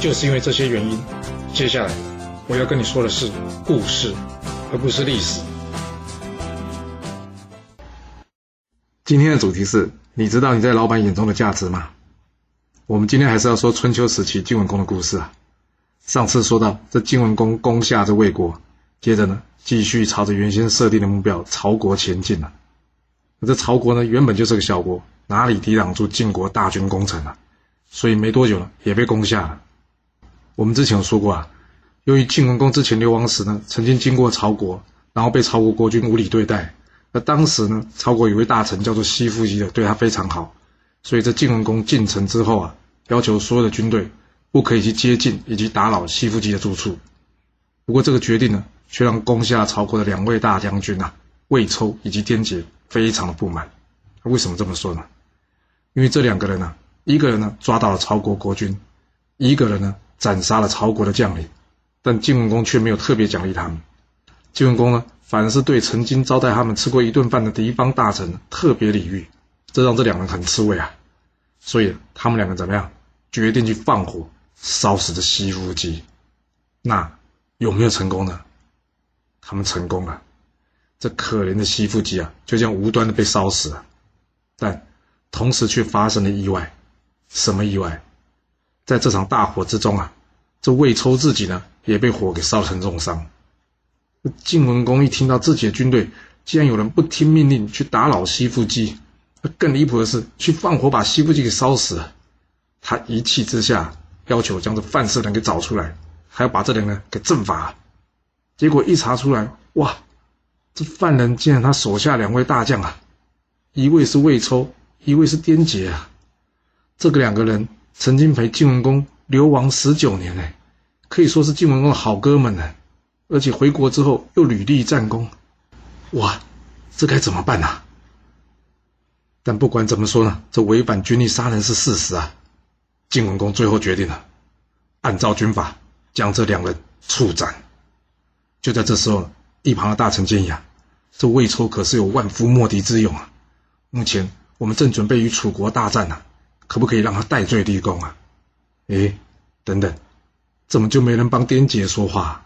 就是因为这些原因，接下来我要跟你说的是故事，而不是历史。今天的主题是：你知道你在老板眼中的价值吗？我们今天还是要说春秋时期晋文公的故事啊。上次说到这晋文公攻下这魏国，接着呢继续朝着原先设定的目标曹国前进了。那这曹国呢原本就是个小国，哪里抵挡住晋国大军攻城啊？所以没多久呢也被攻下了。我们之前有说过啊，由于晋文公之前流亡时呢，曾经经过曹国，然后被曹国国君无理对待。而当时呢，曹国有位大臣叫做西夫姬的，对他非常好，所以这晋文公进城之后啊，要求所有的军队不可以去接近以及打扰西夫姬的住处。不过这个决定呢，却让攻下曹国的两位大将军啊，魏抽以及颠杰非常的不满。为什么这么说呢？因为这两个人呢，一个人呢抓到了曹国国君，一个人呢。斩杀了曹国的将领，但晋文公却没有特别奖励他们。晋文公呢，反而是对曾经招待他们吃过一顿饭的敌方大臣特别礼遇，这让这两人很吃味啊。所以他们两个怎么样？决定去放火烧死这西夫姬。那有没有成功呢？他们成功了。这可怜的西夫姬啊，就这样无端的被烧死了。但同时却发生了意外。什么意外？在这场大火之中啊，这魏抽自己呢也被火给烧成重伤。晋文公一听到自己的军队竟然有人不听命令去打扰西夫姬，更离谱的是去放火把西夫姬给烧死了。他一气之下要求将这犯事人给找出来，还要把这人呢给正法。结果一查出来，哇，这犯人竟然他手下两位大将啊，一位是魏抽，一位是颠杰啊，这个两个人。曾经陪晋文公流亡十九年呢，可以说是晋文公的好哥们呢。而且回国之后又屡立战功，哇，这该怎么办呢？但不管怎么说呢，这违反军令杀人是事实啊。晋文公最后决定了，按照军法将这两人处斩。就在这时候，一旁的大臣建议啊，这魏抽可是有万夫莫敌之勇啊。目前我们正准备与楚国大战呢。可不可以让他戴罪立功啊？哎，等等，怎么就没人帮颠杰说话？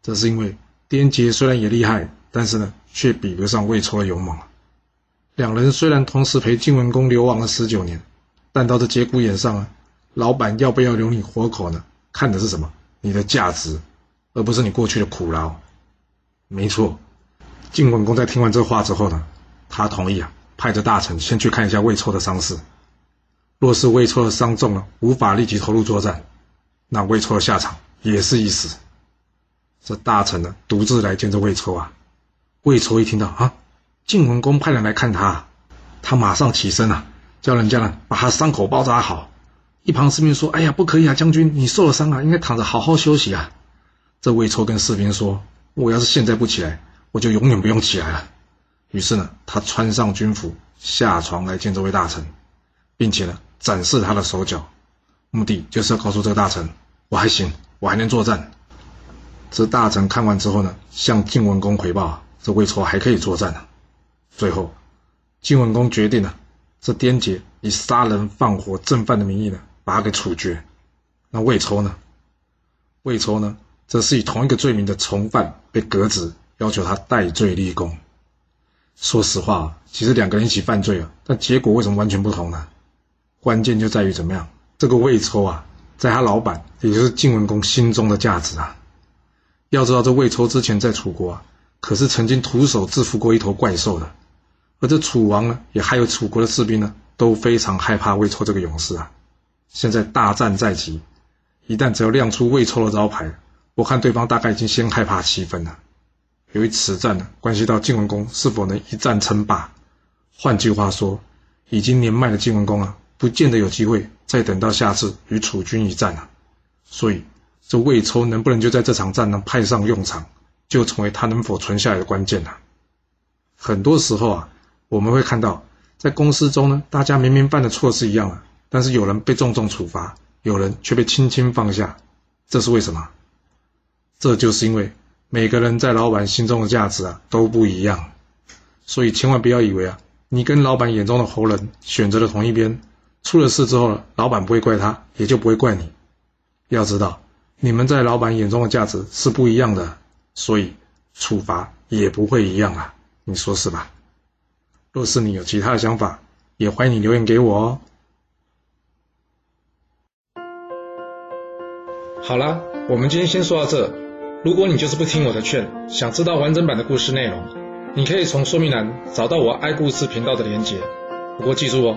这是因为颠杰虽然也厉害，但是呢，却比不上魏抽的勇猛。两人虽然同时陪晋文公流亡了十九年，但到这节骨眼上啊，老板要不要留你活口呢？看的是什么？你的价值，而不是你过去的苦劳。没错，晋文公在听完这话之后呢，他同意啊，派着大臣先去看一下魏抽的伤势。若是魏抽的伤重了，无法立即投入作战，那魏抽的下场也是一死。这大臣呢，独自来见这魏抽啊。魏抽一听到啊，晋文公派人来看他，他马上起身啊，叫人家呢把他伤口包扎好。一旁士兵说：“哎呀，不可以啊，将军，你受了伤啊，应该躺着好好休息啊。”这魏抽跟士兵说：“我要是现在不起来，我就永远不用起来了。”于是呢，他穿上军服，下床来见这位大臣，并且呢。展示他的手脚，目的就是要告诉这个大臣，我还行，我还能作战。这大臣看完之后呢，向晋文公回报，这魏抽还可以作战呢。最后，晋文公决定了，这颠杰以杀人放火正犯的名义呢，把他给处决。那魏抽呢？魏抽呢，则是以同一个罪名的从犯被革职，要求他戴罪立功。说实话，其实两个人一起犯罪啊，但结果为什么完全不同呢？关键就在于怎么样，这个魏抽啊，在他老板，也就是晋文公心中的价值啊。要知道，这魏抽之前在楚国啊，可是曾经徒手制服过一头怪兽的，而这楚王呢，也还有楚国的士兵呢，都非常害怕魏抽这个勇士啊。现在大战在即，一旦只要亮出魏抽的招牌，我看对方大概已经先害怕七分了。由于此战呢，关系到晋文公是否能一战称霸。换句话说，已经年迈的晋文公啊。不见得有机会再等到下次与楚军一战了，所以这魏抽能不能就在这场战能派上用场，就成为他能否存下来的关键了。很多时候啊，我们会看到在公司中呢，大家明明犯的错是一样的，但是有人被重重处罚，有人却被轻轻放下，这是为什么？这就是因为每个人在老板心中的价值啊都不一样，所以千万不要以为啊，你跟老板眼中的猴人选择了同一边，出了事之后，老板不会怪他，也就不会怪你。要知道，你们在老板眼中的价值是不一样的，所以处罚也不会一样啊，你说是吧？若是你有其他的想法，也欢迎你留言给我哦。好了，我们今天先说到这。如果你就是不听我的劝，想知道完整版的故事内容，你可以从说明栏找到我爱故事频道的连结。不过记住哦，